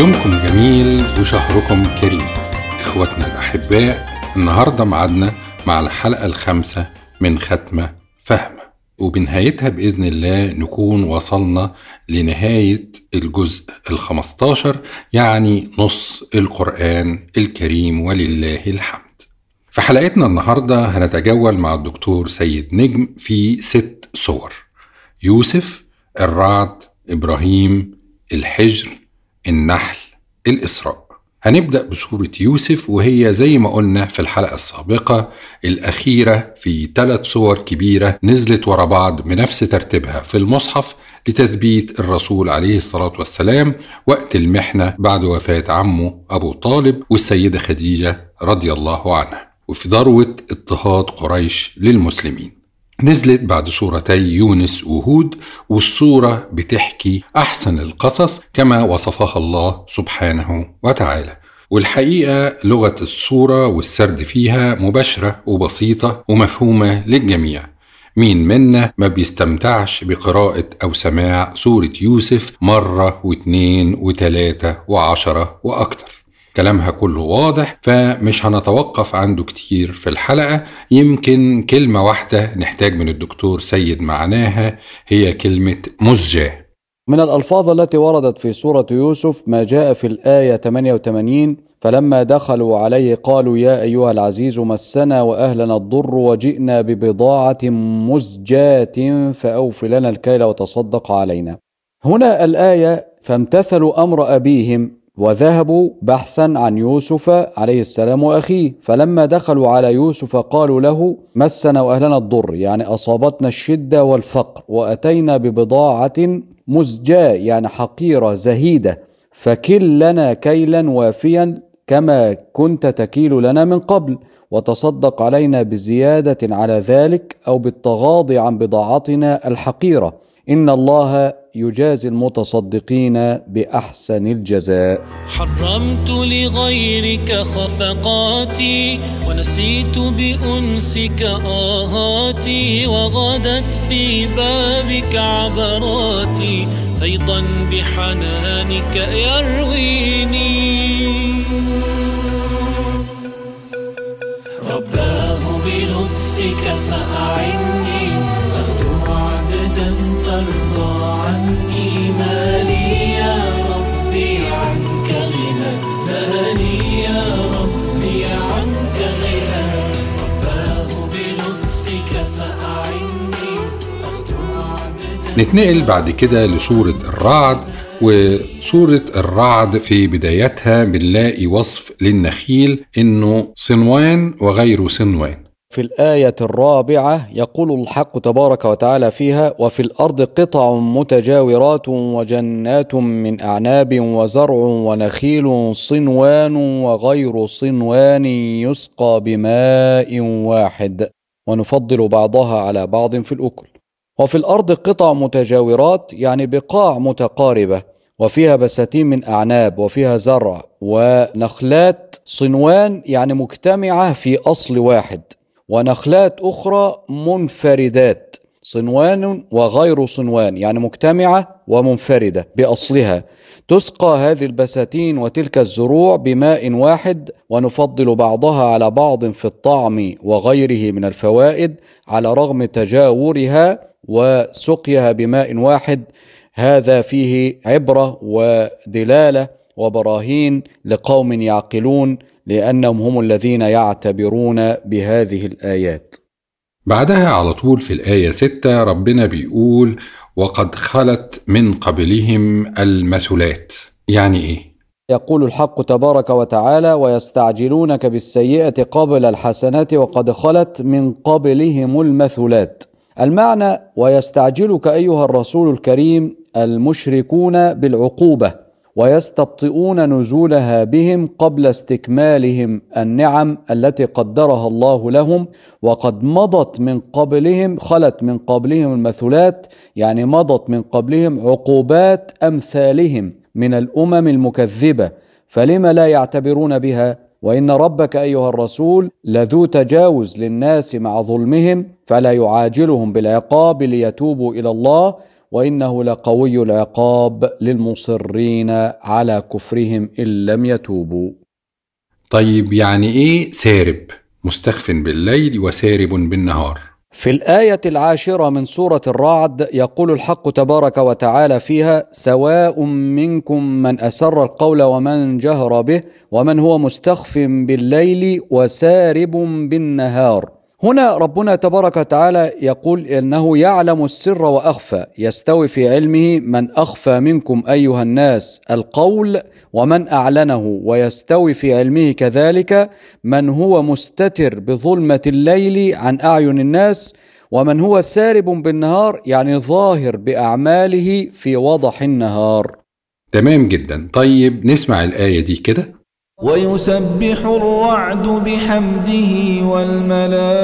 يومكم جميل وشهركم كريم. اخواتنا الأحباء النهارده معادنا مع الحلقة الخامسة من ختمة فهمة. وبنهايتها بإذن الله نكون وصلنا لنهاية الجزء الخمستاشر يعني نص القرآن الكريم ولله الحمد. في حلقتنا النهارده هنتجول مع الدكتور سيد نجم في ست صور. يوسف الرعد إبراهيم الحجر النحل الإسراء. هنبدأ بسورة يوسف وهي زي ما قلنا في الحلقة السابقة الأخيرة في ثلاث صور كبيرة نزلت ورا بعض بنفس ترتيبها في المصحف لتثبيت الرسول عليه الصلاة والسلام وقت المحنة بعد وفاة عمه أبو طالب والسيدة خديجة رضي الله عنها. وفي ذروة اضطهاد قريش للمسلمين. نزلت بعد سورتي يونس وهود والصورة بتحكي أحسن القصص كما وصفها الله سبحانه وتعالى. والحقيقة لغة الصورة والسرد فيها مباشرة وبسيطة ومفهومة للجميع. مين منا ما بيستمتعش بقراءة أو سماع سورة يوسف مرة واتنين وتلاتة وعشرة وأكتر. كلامها كله واضح فمش هنتوقف عنده كتير في الحلقة. يمكن كلمة واحدة نحتاج من الدكتور سيد معناها هي كلمة مزجاة. من الألفاظ التي وردت في سورة يوسف ما جاء في الآية 88 فلما دخلوا عليه قالوا يا أيها العزيز مسنا وأهلنا الضر وجئنا ببضاعة مزجاة فأوف لنا الكيل وتصدق علينا. هنا الآية فامتثلوا أمر أبيهم وذهبوا بحثا عن يوسف عليه السلام وأخيه. فلما دخلوا على يوسف قالوا له مسنا وأهلنا الضر يعني أصابتنا الشدة والفقر وأتينا ببضاعة مزجاة يعني حقيرة زهيدة فكل لنا كيلا وافيا كما كنت تكيل لنا من قبل. وتصدق علينا بزيادة على ذلك أو بالتغاضي عن بضاعتنا الحقيرة. إن الله يجازي المتصدقين بأحسن الجزاء. حرمت لغيرك خفقاتي ونسيت بأنسك آهاتي وغدت في بابك عبراتي فيضا بحنانك يرويني. رباه بلطفك فأعني نتنقل بعد كده لسورة الرعد وسورة الرعد في بدايتها بنلاقي وصف للنخيل إنه صنوان وغير صنوان. في الآية الرابعة يقول الحق تبارك وتعالى فيها وفي الأرض قطع متجاورات وجنات من أعناب وزرع ونخيل صنوان وغير صنوان يسقى بماء واحد ونفضل بعضها على بعض في الأكل. وفي الأرض قطع متجاورات يعني بقاع متقاربة وفيها بساتين من أعناب وفيها زرع ونخلات صنوان يعني مجتمعة في أصل واحد ونخلات أخرى منفردات صنوان وغير صنوان يعني مجتمعة ومنفردة بأصلها. تسقى هذه البساتين وتلك الزروع بماء واحد ونفضل بعضها على بعض في الطعم وغيره من الفوائد على رغم تجاورها وسقيها بماء واحد هذا فيه عبرة ودلالة وبراهين لقوم يعقلون لأنهم هم الذين يعتبرون بهذه الآيات. بعدها على طول في الآية 6 ربنا بيقول وقد خلت من قبلهم المثلات. يعني إيه؟ يقول الحق تبارك وتعالى ويستعجلونك بالسيئة قبل الحسنة وقد خلت من قبلهم المثلات. المعنى ويستعجلك أيها الرسول الكريم المشركون بالعقوبة ويستبطئون نزولها بهم قبل استكمالهم النعم التي قدرها الله لهم وقد مضت من قبلهم خلت من قبلهم المثلات يعني مضت من قبلهم عقوبات أمثالهم من الأمم المكذبة فلم لا يعتبرون بها وإن ربك أيها الرسول لذو تجاوز للناس مع ظلمهم فلا يعاجلهم بالعقاب ليتوبوا إلى الله وإنه لقوي العقاب للمصرين على كفرهم إن لم يتوبوا. طيب يعني إيه سارب؟ مستخف بالليل وسارب بالنهار. في الآية العاشرة من سورة الرعد يقول الحق تبارك وتعالى فيها سواء منكم من أسر القول ومن جهر به ومن هو مستخف بالليل وسارب بالنهار. هنا ربنا تبارك وتعالى يقول إنه يعلم السر وأخفى يستوي في علمه من أخفى منكم أيها الناس القول ومن أعلنه ويستوي في علمه كذلك من هو مستتر بظلمة الليل عن أعين الناس ومن هو سارب بالنهار يعني ظاهر بأعماله في وضح النهار. تمام جدا. طيب نسمع الآية دي كده. ويسبح الرعد بحمده والملائكة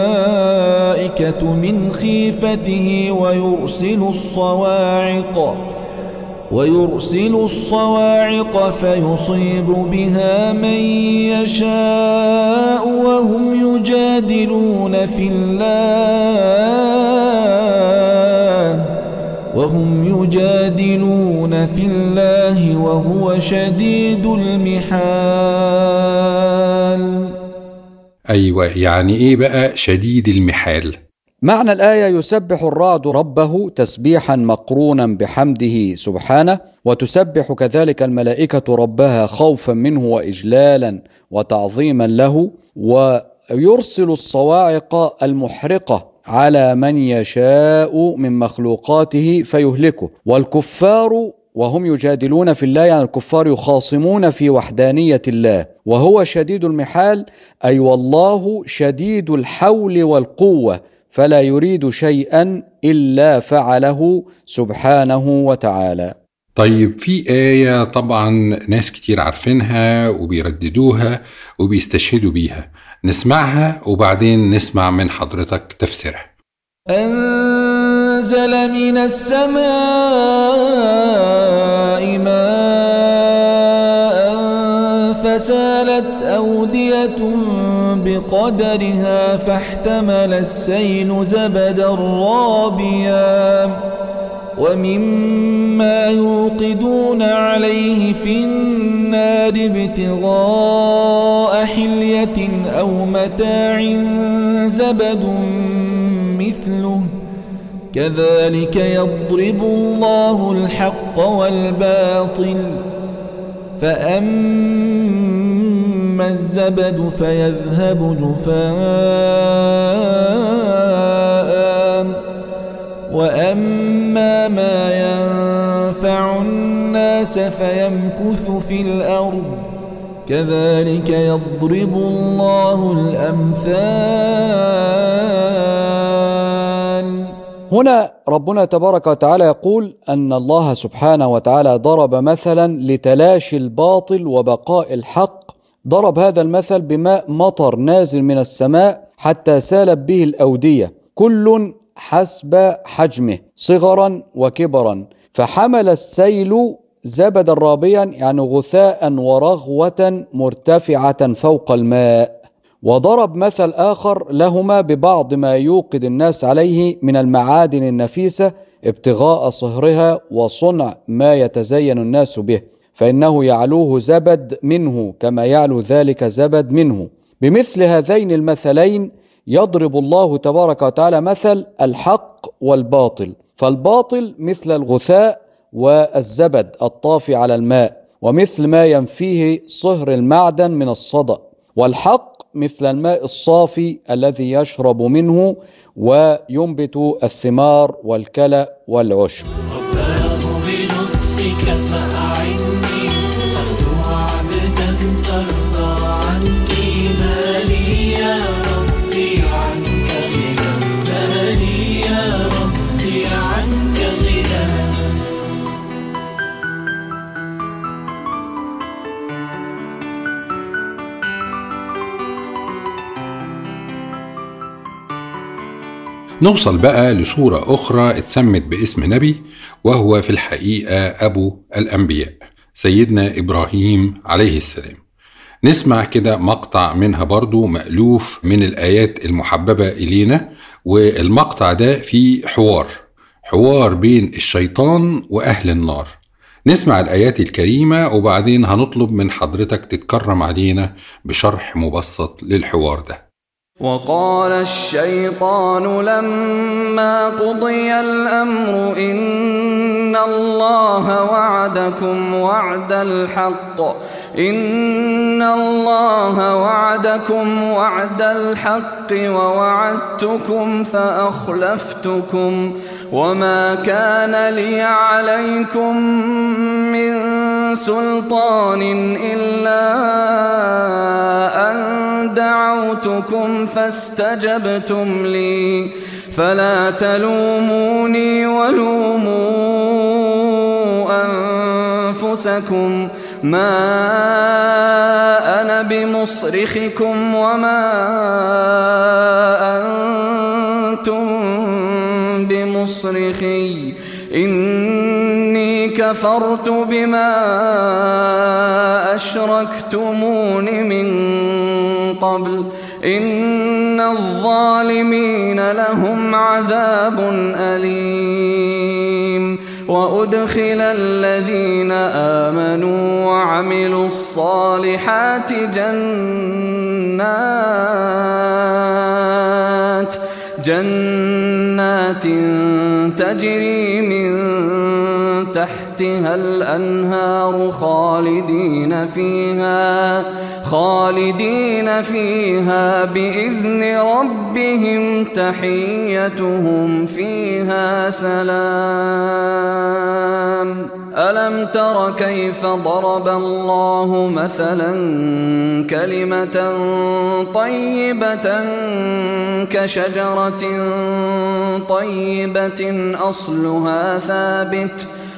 من خيفته ويرسل الصواعق ويرسل الصواعق فيصيب بها من يشاء وهم يجادلون في الله. وهم يجادلون في الله وهو شديد المحال. أيوة يعني إيه بقى شديد المحال؟ معنى الآية يسبح الرعد ربه تسبيحا مقرونا بحمده سبحانه وتسبح كذلك الملائكة ربها خوفا منه وإجلالا وتعظيما له ويرسل الصواعق المحرقة على من يشاء من مخلوقاته فيهلكه. والكفار وهم يجادلون في الله يعني الكفار يخاصمون في وحدانية الله. وهو شديد المحال أي والله شديد الحول والقوة فلا يريد شيئا إلا فعله سبحانه وتعالى. طيب في آية طبعا ناس كتير عارفينها وبيرددوها وبيستشهدوا بيها. نسمعها وبعدين نسمع من حضرتك تفسيرها. أنزل من السماء ماء فسالت أودية بقدرها فاحتمل السيل زبدا رابيا. ومما يوقدون عليه في النار ابتغاء حلية أو متاع زبد مثله كذلك يضرب الله الحق والباطل. فأما الزبد فيذهب جفاء وأما ما ينفع الناس فيمكث في الأرض كذلك يضرب الله الأمثال هنا ربنا تبارك وتعالى يقول أن الله سبحانه وتعالى ضرب مثلا لتلاشي الباطل وبقاء الحق. ضرب هذا المثل بماء مطر نازل من السماء حتى سالت به الأودية. كل حسب حجمه صغرا وكبرا. فحمل السيل زبدا رابيا يعني غثاء ورغوة مرتفعة فوق الماء. وضرب مثل آخر لهما ببعض ما يوقد الناس عليه من المعادن النفيسة ابتغاء صهرها وصنع ما يتزين الناس به. فإنه يعلوه زبد منه كما يعلو ذلك زبد منه. بمثل هذين المثلين يضرب الله تبارك وتعالى مثل الحق والباطل فالباطل مثل الغثاء والزبد الطافي على الماء ومثل ما ينفيه صهر المعدن من الصدأ والحق مثل الماء الصافي الذي يشرب منه وينبت الثمار والكلى والعشب. رباه بلطفك نوصل بقى لصورة أخرى اتسمت باسم نبي وهو في الحقيقة أبو الأنبياء سيدنا إبراهيم عليه السلام. نسمع كده مقطع منها برضو مألوف من الآيات المحببة إلينا والمقطع ده فيه حوار حوار بين الشيطان وأهل النار. نسمع الآيات الكريمة وبعدين هنطلب من حضرتك تتكرم علينا بشرح مبسط للحوار ده. وقال الشيطان لما قضي الأمر إن الله وعدكم وعد الحق إن الله وعدكم وعد الحق ووعدتكم فأخلفتكم وما كان لي عليكم من سلطان إلا أن دعوتكم فاستجبتم لي. فلا تلوموني ولوموا أنفسكم. ما أنا بمصرخكم وما أنتم بمصرخي. إني كفرت بما أشركتمون من قبل إن الظالمين لهم عذاب أليم وأدخل الذين آمنوا وعملوا الصالحات جنات جنات تجري من تحتها الأنهار خالدين فيها خالدين فيها بإذن ربهم تحيتهم فيها سلام. ألم تر كيف ضرب الله مثلا كلمة طيبة كشجرة طيبة أصلها ثابت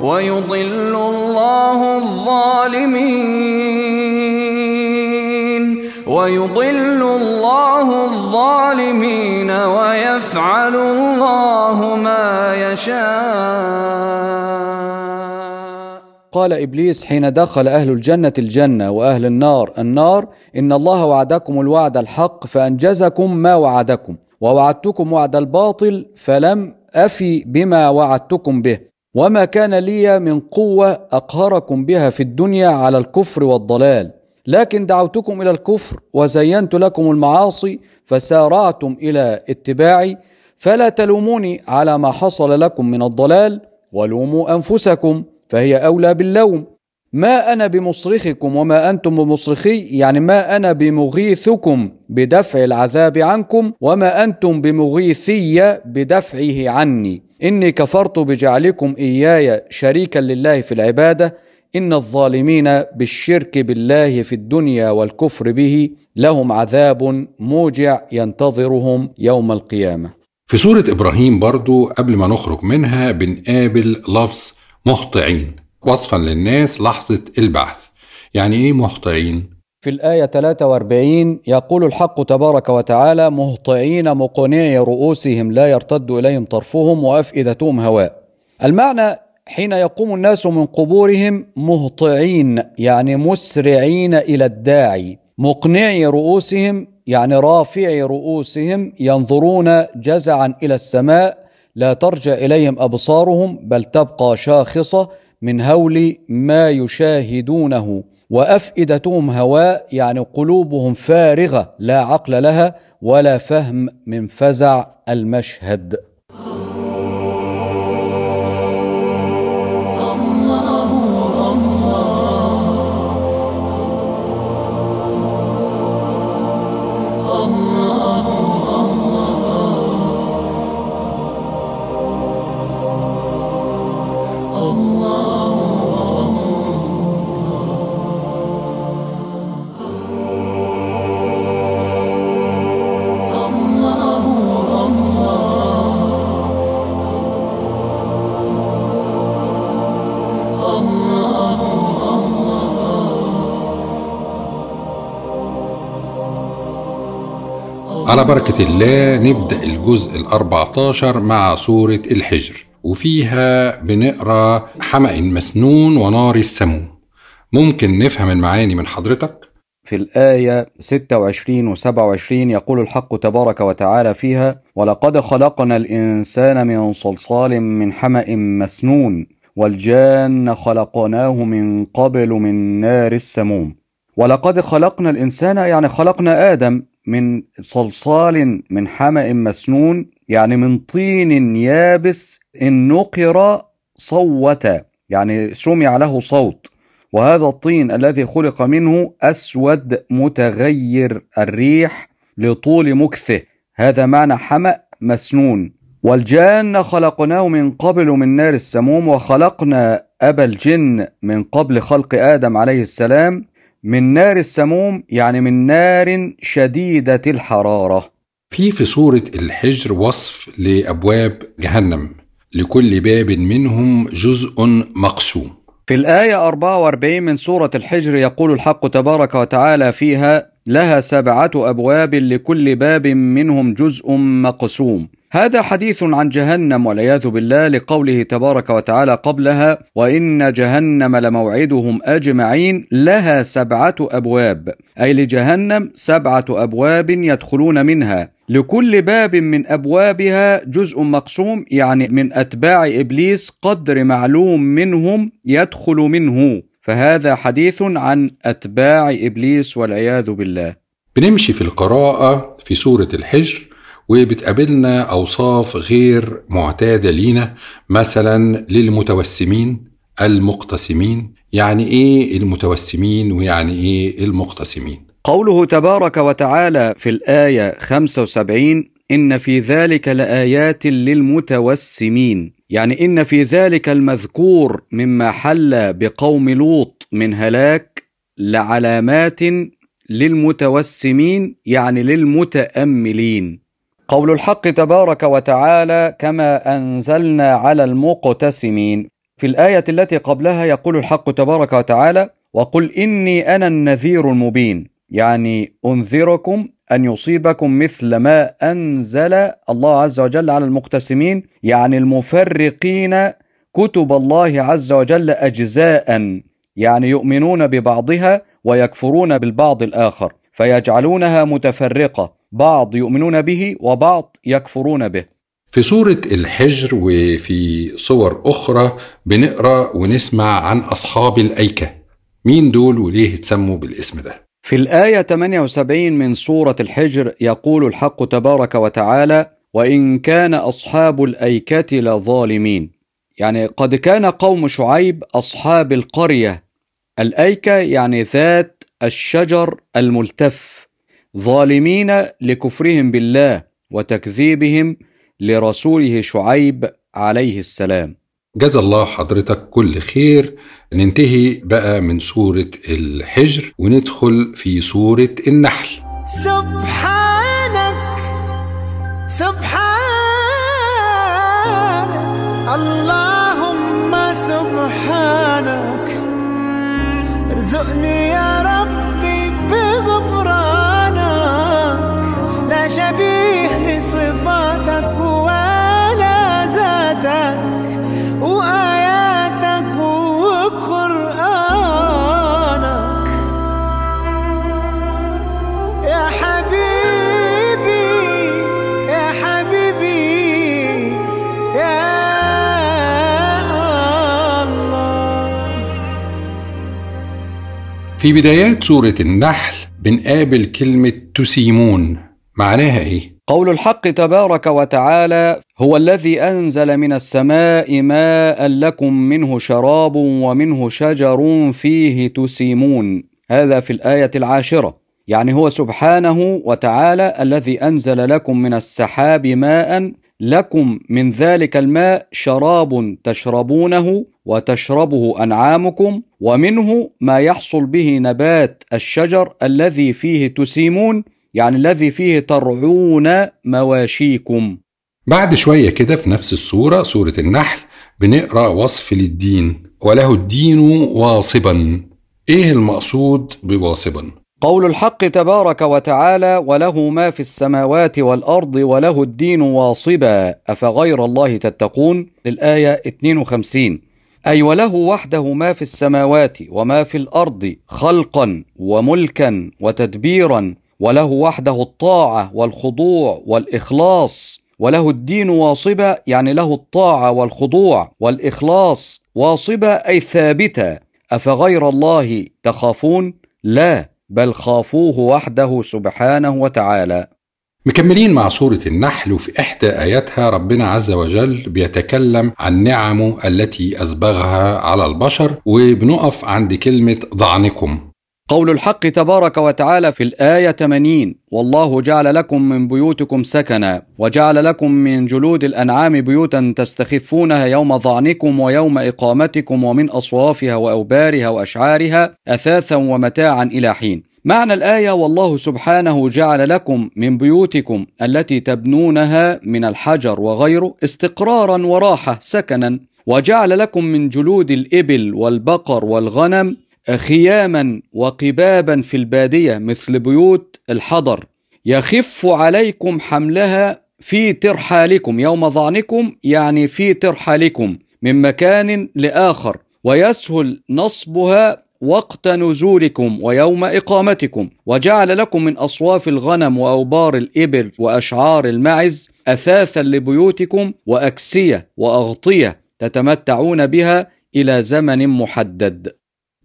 ويضل الله الظالمين. ويضل الله الظالمين ويفعل الله ما يشاء. قال إبليس حين دخل أهل الجنة الجنة وأهل النار النار إن الله وعدكم الوعد الحق فأنجزكم ما وعدكم ووعدتكم وعد الباطل فلم أفي بما وعدتكم به. وما كان لي من قوة أقهركم بها في الدنيا على الكفر والضلال. لكن دعوتكم إلى الكفر وزينت لكم المعاصي فسارعتم إلى اتباعي. فلا تلوموني على ما حصل لكم من الضلال. ولوموا أنفسكم فهي أولى باللوم. ما أنا بمصرخكم وما أنتم بمصرخي؟ يعني ما أنا بمغيثكم بدفع العذاب عنكم وما أنتم بمغيثي بدفعه عني. إني كفرت بجعلكم إياي شريكا لله في العبادة إن الظالمين بالشرك بالله في الدنيا والكفر به لهم عذاب موجع ينتظرهم يوم القيامة في سورة إبراهيم برضو قبل ما نخرج منها بنقابل لفظ مهطعين وصفا للناس لحظة البعث يعني إيه مهطعين؟ في الآية 43 يقول الحق تبارك وتعالى مهطعين مقنعي رؤوسهم لا يرتد إليهم طرفهم وأفئدتهم هواء. المعنى حين يقوم الناس من قبورهم مهطعين يعني مسرعين إلى الداعي. مقنعي رؤوسهم يعني رافعي رؤوسهم ينظرون جزعا إلى السماء لا ترجع إليهم أبصارهم بل تبقى شاخصة من هول ما يشاهدونه. وأفئدتهم هواء يعني قلوبهم فارغة لا عقل لها ولا فهم من فزع المشهد. بركة الله نبدأ الجزء الأربعتاشر مع سورة الحجر. وفيها بنقرأ حمأ مسنون ونار السموم. ممكن نفهم المعاني من حضرتك؟ في الآية 26 و 27 يقول الحق تبارك وتعالى فيها ولقد خلقنا الإنسان من صلصال من حمأ مسنون والجان خلقناه من قبل من نار السموم. ولقد خلقنا الإنسان يعني خلقنا آدم. من صلصال من حمأ مسنون يعني من طين يابس إن نقر صوت يعني سمع له صوت. وهذا الطين الذي خلق منه أسود متغير الريح لطول مكثه. هذا معنى حمأ مسنون. والجان خلقناه من قبل من نار السموم وخلقنا أبا الجن من قبل خلق آدم عليه السلام. من نار السموم يعني من نار شديدة الحرارة. في في سورة الحجر وصف لأبواب جهنم لكل باب منهم جزء مقسوم. في الآية 44 من سورة الحجر يقول الحق تبارك وتعالى فيها لها سبعة أبواب لكل باب منهم جزء مقسوم. هذا حديث عن جهنم والعياذ بالله لقوله تبارك وتعالى قبلها وإن جهنم لموعدهم أجمعين لها سبعة أبواب. أي لجهنم سبعة أبواب يدخلون منها. لكل باب من أبوابها جزء مقسوم يعني من أتباع إبليس قدر معلوم منهم يدخل منه. فهذا حديث عن أتباع إبليس والعياذ بالله. بنمشي في القراءة في سورة الحجر وبتقابلنا أوصاف غير معتادة لينا مثلا للمتوسمين المقتسمين. يعني إيه المتوسمين ويعني إيه المقتسمين؟ قوله تبارك وتعالى في الآية 75 إن في ذلك لآيات للمتوسمين. يعني إن في ذلك المذكور مما حل بقوم لوط من هلاك لعلامات للمتوسمين يعني للمتأملين. قول الحق تبارك وتعالى كما أنزلنا على المقتسمين. في الآية التي قبلها يقول الحق تبارك وتعالى وقل إني أنا النذير المبين يعني أنذركم أن يصيبكم مثل ما أنزل الله عز وجل على المقتسمين يعني المفرقين كتب الله عز وجل أجزاء يعني يؤمنون ببعضها ويكفرون بالبعض الآخر فيجعلونها متفرقة بعض يؤمنون به وبعض يكفرون به. في سورة الحجر وفي صور أخرى بنقرأ ونسمع عن أصحاب الأيكة مين دول وليه اتسموا بالاسم ده؟ في الآية 78 من سورة الحجر يقول الحق تبارك وتعالى وإن كان أصحاب الأيكة لظالمين يعني قد كان قوم شعيب أصحاب القرية. الأيكة يعني ذات الشجر الملتف. ظالمين لكفرهم بالله وتكذيبهم لرسوله شعيب عليه السلام. جزا الله حضرتك كل خير. ننتهي بقى من سورة الحجر وندخل في سورة النحل. سبحانك سبحانك اللهم سبحانك. ارزقني يا ربي بغفرانك. لا شبيه لصفاتك في بدايات سورة النحل بنقابل كلمة تسيمون معناها إيه؟ قول الحق تبارك وتعالى هو الذي أنزل من السماء ماء لكم منه شراب ومنه شجر فيه تسيمون هذا في الآية العاشرة يعني هو سبحانه وتعالى الذي أنزل لكم من السحاب ماء لكم من ذلك الماء شراب تشربونه وتشربه أنعامكم ومنه ما يحصل به نبات الشجر الذي فيه تسيمون يعني الذي فيه ترعون مواشيكم بعد شوية كده في نفس السورة سورة النحل بنقرأ وصف للدين وله الدين واصبا إيه المقصود بواصبا؟ قول الحق تبارك وتعالى وله ما في السماوات والأرض وله الدين واصبا أفغير الله تتقون؟ الآية 52 أي وله وحده ما في السماوات وما في الأرض خلقا وملكا وتدبيرا وله وحده الطاعة والخضوع والإخلاص وله الدين واصبا يعني له الطاعة والخضوع والإخلاص واصبا أي ثابتا أفغير الله تخافون؟ لا. بل خافوه وحده سبحانه وتعالى. مكملين مع سورة النحل وفي إحدى آياتها ربنا عز وجل بيتكلم عن نعمه التي أسبغها على البشر وبنقف عند كلمة ضعنكم. قول الحق تبارك وتعالى في الآية 80 والله جعل لكم من بيوتكم سكنا وجعل لكم من جلود الأنعام بيوتا تستخفونها يوم ظعنكم ويوم إقامتكم ومن أصوافها وأوبارها وأشعارها أثاثا ومتاعا إلى حين. معنى الآية والله سبحانه جعل لكم من بيوتكم التي تبنونها من الحجر وغيره استقرارا وراحة سكنا وجعل لكم من جلود الإبل والبقر والغنم خياما وقبابا في البادية مثل بيوت الحضر. يخف عليكم حملها في ترحالكم يوم ظعنكم يعني في ترحالكم من مكان لآخر. ويسهل نصبها وقت نزولكم ويوم إقامتكم. وجعل لكم من أصواف الغنم وأوبار الإبل وأشعار المعز أثاثا لبيوتكم وأكسية وأغطية تتمتعون بها إلى زمن محدد.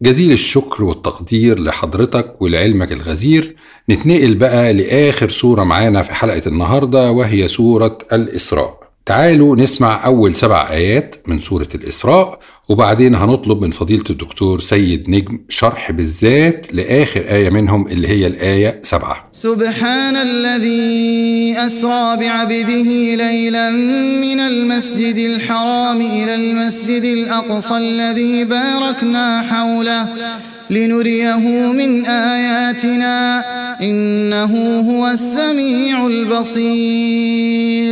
جزيل الشكر والتقدير لحضرتك ولعلمك الغزير. نتنقل بقى لآخر سورة معانا في حلقة النهاردة وهي سورة الإسراء. تعالوا نسمع أول سبع آيات من سورة الإسراء وبعدين هنطلب من فضيلة الدكتور سيد نجم شرح بالذات لآخر آية منهم اللي هي الآية سبعة. سبحان الذي أسرى بعبده ليلا من المسجد الحرام إلى المسجد الأقصى الذي باركنا حوله لنريه من آياتنا إنه هو السميع البصير.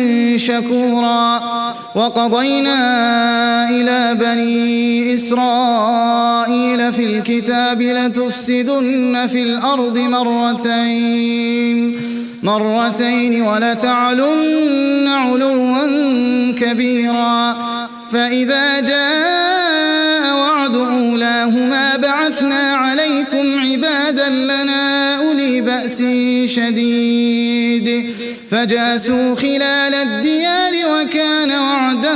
شكورا. وقضينا إلى بني إسرائيل في الكتاب لتفسدن في الأرض مرتين. مرتين ولتعلن علوا كبيرا. فإذا جاء وعد أولاهما بعثنا عليكم عبادا لنا أولي بأس شديد. فجاسوا خلال الديار وكان وعدا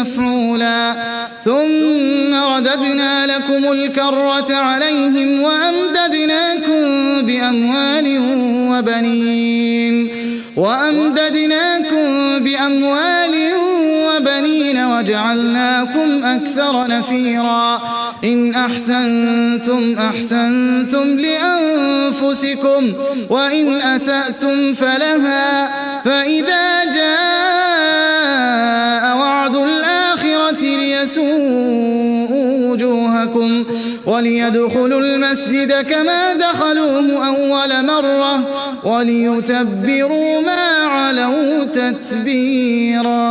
مفعولا. ثم رددنا لكم الكرة عليهم وأمددناكم بأموال وبنين. وأمددناكم بأموال وبنين وجعلناكم أكثر نفيرا. إن أحسنتم أحسنتم لأنفسكم وإن أسأتم فلها فإذا جاء وعد الآخرة ليسوءوا وجوهكم وليدخلوا المسجد كما دخلوه أول مرة وليتبروا ما علوا تتبيرا.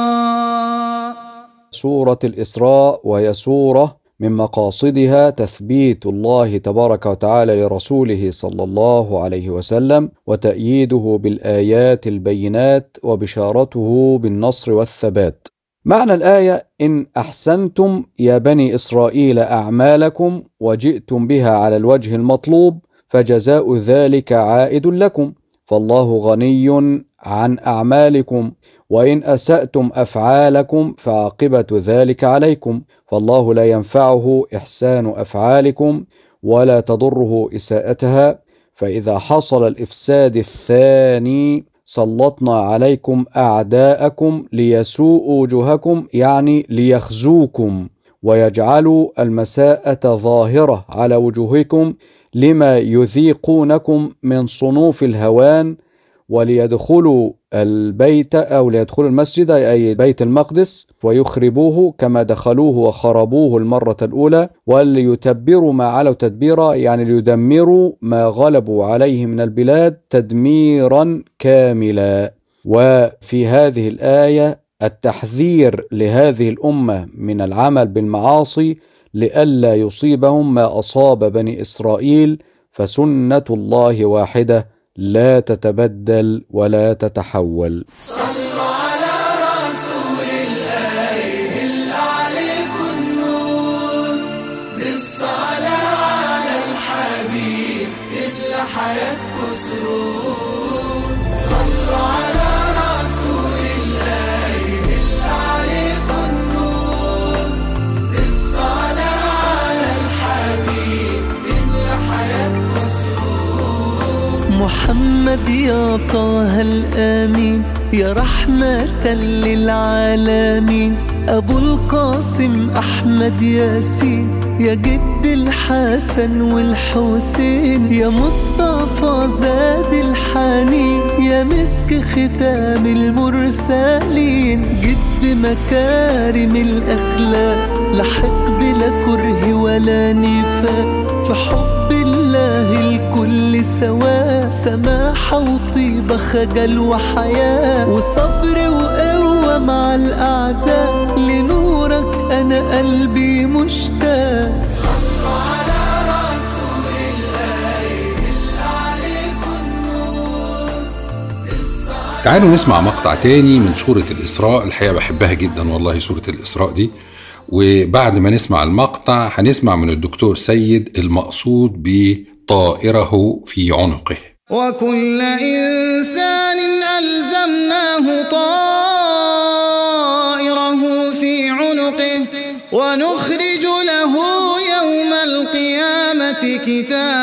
سورة الإسراء وهي سورة من مقاصدها تثبيت الله تبارك وتعالى لرسوله صلى الله عليه وسلم وتأييده بالآيات البينات وبشارته بالنصر والثبات. معنى الآية إن أحسنتم يا بني إسرائيل أعمالكم وجئتم بها على الوجه المطلوب فجزاء ذلك عائد لكم فالله غني عن أعمالكم وإن أسأتم أفعالكم فعاقبة ذلك عليكم فالله لا ينفعه إحسان أفعالكم ولا تضره إساءتها فإذا حصل الإفساد الثاني سلطنا عليكم أعداءكم ليسوءوا وجوهكم يعني ليخزوكم ويجعلوا المساءة ظاهرة على وجوهكم لما يذيقونكم من صنوف الهوان وليدخلوا البيت أو ليدخلوا المسجد أي بيت المقدس ويخربوه كما دخلوه وخربوه المرة الأولى وليتبروا ما علوا تدبيرا يعني ليدمروا ما غلبوا عليه من البلاد تدميرا كاملا. وفي هذه الآية التحذير لهذه الأمة من العمل بالمعاصي لئلا يصيبهم ما أصاب بني إسرائيل فسنة الله واحدة. لا تتبدل ولا تتحول. محمد يا طه الأمين يا رحمة للعالمين. أبو القاسم أحمد ياسين يا جد الحسن والحسين يا مصطفى زاد الحنين يا مسك ختام المرسلين. جد مكارم الأخلاق لا حقد لا كره ولا نفاق. في حب الله الكل سواء سماحة وطيبة خجل وحياة وصبر وقوة مع الأعداء لنورك أنا قلبي مشتاق. تعالوا نسمع مقطع تاني من سورة الإسراء. الحقيقة بحبها جدا والله سورة الإسراء دي. وبعد ما نسمع المقطع هنسمع من الدكتور سيد المقصود بطائره في عنقه. وكل إنسان ألزمناه طائره في عنقه ونخرج له يوم القيامة كتابا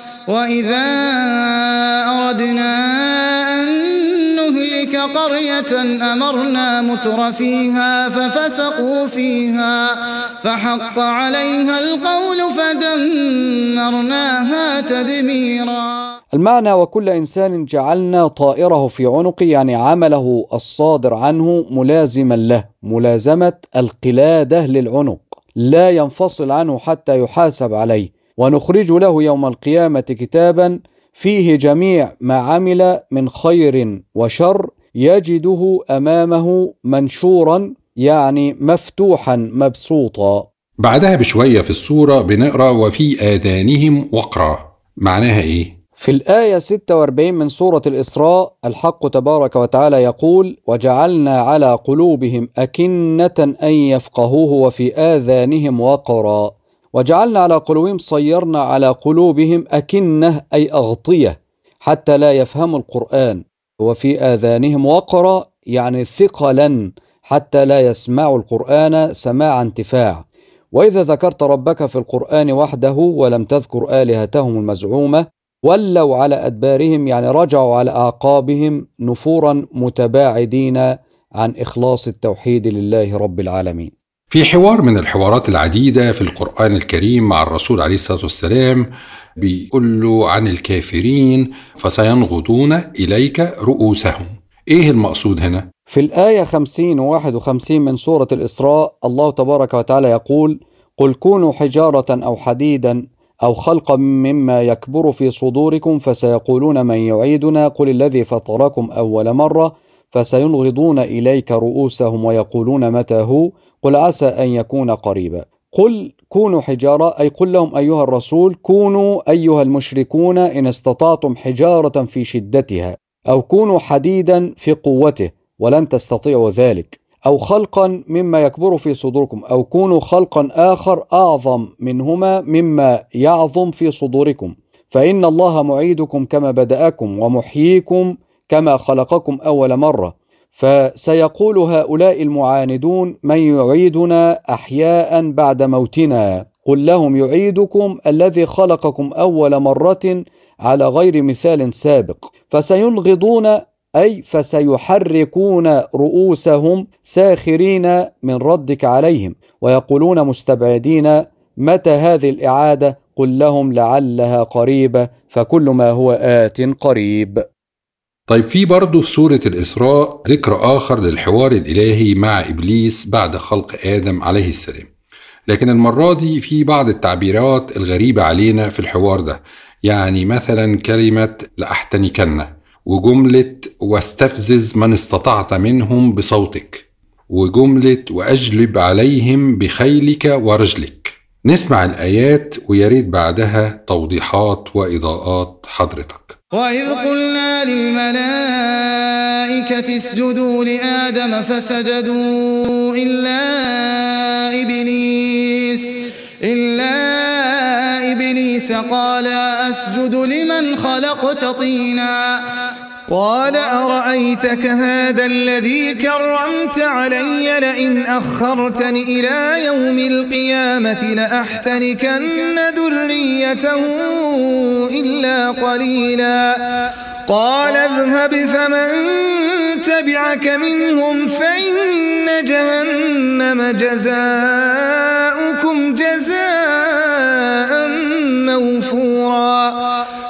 وإذا أردنا أن نهلك قرية أمرنا متر فيها ففسقوا فيها فحق عليها القول فدمرناها تدميرا. المعنى وكل إنسان جعلنا طائره في عنقه يعني عمله الصادر عنه ملازما له ملازمة القلادة للعنق لا ينفصل عنه حتى يحاسب عليه. ونخرج له يوم القيامة كتابا فيه جميع ما عمل من خير وشر يجده أمامه منشورا يعني مفتوحا مبسوطا. بعدها بشوية في السورة بنقرأ وفي آذانهم وقرا. معناها إيه؟ في الآية 46 من سورة الإسراء الحق تبارك وتعالى يقول وجعلنا على قلوبهم أكنة أن يفقهوه وفي آذانهم وقرا. وجعلنا على قلوبهم صيرنا على قلوبهم أكنة أي أغطية حتى لا يفهموا القرآن. وفي آذانهم وقرا يعني ثقلا حتى لا يسمعوا القرآن سماع انتفاع. وإذا ذكرت ربك في القرآن وحده ولم تذكر آلهتهم المزعومة ولوا على أدبارهم يعني رجعوا على أعقابهم نفورا متباعدين عن إخلاص التوحيد لله رب العالمين. في حوار من الحوارات العديدة في القرآن الكريم مع الرسول عليه الصلاة والسلام بيقول له عن الكافرين فسينغضون إليك رؤوسهم إيه المقصود هنا؟ في الآية 50 و 51 من سورة الإسراء الله تبارك وتعالى يقول قل كونوا حجارة أو حديدا أو خلقا مما يكبر في صدوركم فسيقولون من يعيدنا قل الذي فطركم أول مرة فسينغضون إليك رؤوسهم ويقولون متى هو قل عسى أن يكون قريبا. قل كونوا حجارة أي قل لهم أيها الرسول كونوا أيها المشركون إن استطعتم حجارة في شدتها أو كونوا حديدا في قوته ولن تستطيعوا ذلك. أو خلقا مما يكبر في صدوركم أو كونوا خلقا آخر أعظم منهما مما يعظم في صدوركم. فإن الله معيدكم كما بدأكم ومحييكم كما خلقكم أول مرة. فسيقول هؤلاء المعاندون من يعيدنا أحياء بعد موتنا. قل لهم يعيدكم الذي خلقكم أول مرة على غير مثال سابق. فسينغضون أي فسيحركون رؤوسهم ساخرين من ردك عليهم ويقولون مستبعدين متى هذه الإعادة؟ قل لهم لعلها قريبة فكل ما هو آت قريب. طيب في برضه في سورة الإسراء ذكر آخر للحوار الإلهي مع إبليس بعد خلق آدم عليه السلام. لكن المرة دي في بعض التعبيرات الغريبة علينا في الحوار ده. يعني مثلا كلمة لأحتنكن وجملة واستفزز من استطعت منهم بصوتك وجملة وأجلب عليهم بخيلك ورجلك. نسمع الآيات ويريد بعدها توضيحات وإضاءات حضرتك. وإذ قلنا للملائكة اسجدوا لآدم فسجدوا إلا إبليس إلا إبليس قال أسجد لمن خلقت طينا قال أرأيتك هذا الذي كرمت علي لئن أخرتني إلى يوم القيامة لأحتركن ذريته إلا قليلا. قال اذهب فمن تبعك منهم فإن جهنم جزاؤكم جزاء موفورا.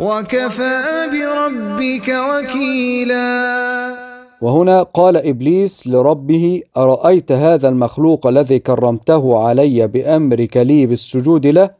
وكفى بربك وكيلا. وهنا قال إبليس لربه أرأيت هذا المخلوق الذي كرمته علي بأمرك لي بالسجود له؟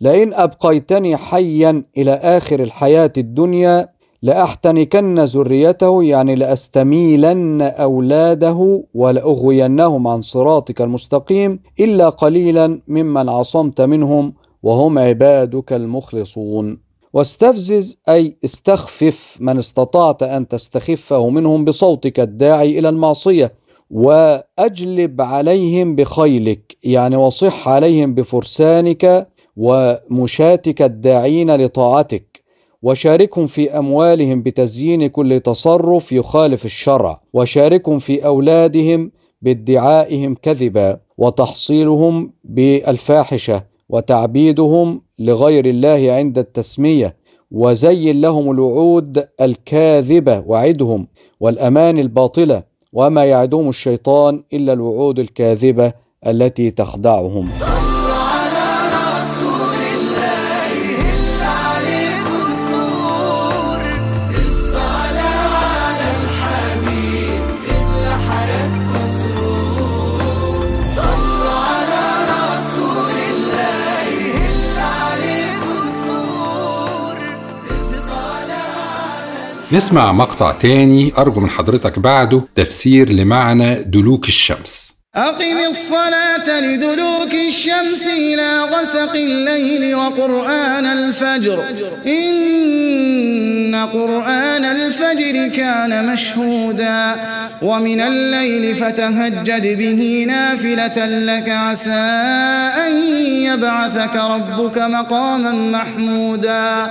لئن أبقيتني حيا إلى آخر الحياة الدنيا لأحتنكن ذريته يعني لأستميلن أولاده ولأغوينهم عن صراطك المستقيم إلا قليلا ممن عصمت منهم وهم عبادك المخلصون. واستفزز أي استخفف من استطعت أن تستخفه منهم بصوتك الداعي إلى المعصية وأجلب عليهم بخيلك يعني وصح عليهم بفرسانك ومشاتك الداعين لطاعتك وشاركهم في أموالهم بتزيين كل تصرف يخالف الشرع وشاركهم في أولادهم بادعائهم كذبا وتحصيلهم بالفاحشة. وتعبيدهم لغير الله عند التسمية وزين لهم الوعود الكاذبة وعدهم والأمان الباطلة وما يعدهم الشيطان إلا الوعود الكاذبة التي تخدعهم. نسمع مقطع تاني أرجو من حضرتك بعده تفسير لمعنى دلوك الشمس. أقم الصلاة لدلوك الشمس إلى غسق الليل وقرآن الفجر. إن قرآن الفجر كان مشهودا. ومن الليل فتهجد به نافلة لك عسى أن يبعثك ربك مقاما محمودا.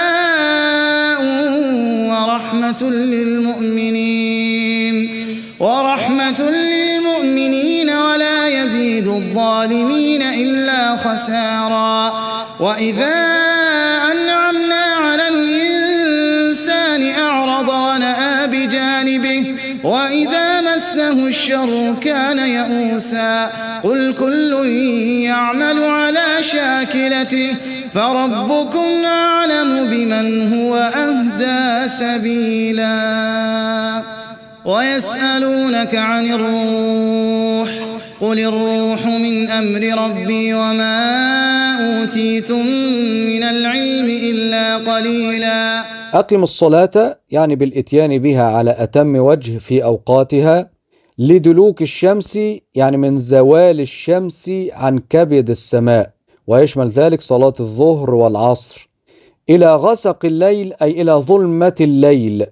ورحمة للمؤمنين. ورحمة للمؤمنين ولا يزيد الظالمين إلا خسارا. وإذا أنعمنا على الإنسان أعرض ونأى بجانبه وإذا مسه الشر كان يئوسا. قل كل يعمل على شاكلته فربكم أعلم بمن هو أهدى سبيلا ويسألونك عن الروح قل الروح من أمر ربي وما أوتيتم من العلم إلا قليلا أقم الصلاة يعني بالإتيان بها على أتم وجه في أوقاتها لدلوك الشمس يعني من زوال الشمس عن كبد السماء. ويشمل ذلك صلاة الظهر والعصر. إلى غسق الليل أي إلى ظلمة الليل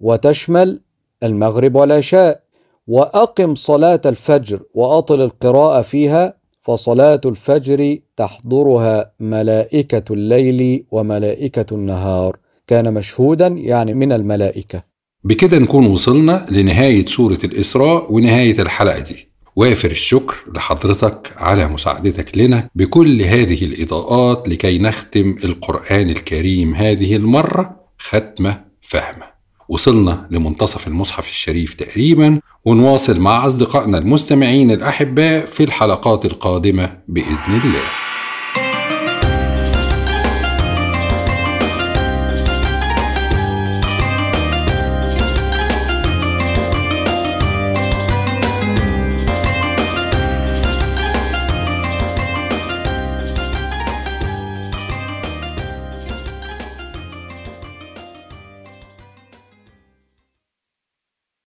وتشمل المغرب والعشاء. وأقم صلاة الفجر وأطل القراءة فيها فصلاة الفجر تحضرها ملائكة الليل وملائكة النهار. كان مشهودا يعني من الملائكة. بكده نكون وصلنا لنهاية سورة الإسراء ونهاية الحلقة دي. وافر الشكر لحضرتك على مساعدتك لنا بكل هذه الإضاءات لكي نختم القرآن الكريم هذه المرة ختمة فهمة. وصلنا لمنتصف المصحف الشريف تقريبا ونواصل مع أصدقائنا المستمعين الأحباء في الحلقات القادمة بإذن الله.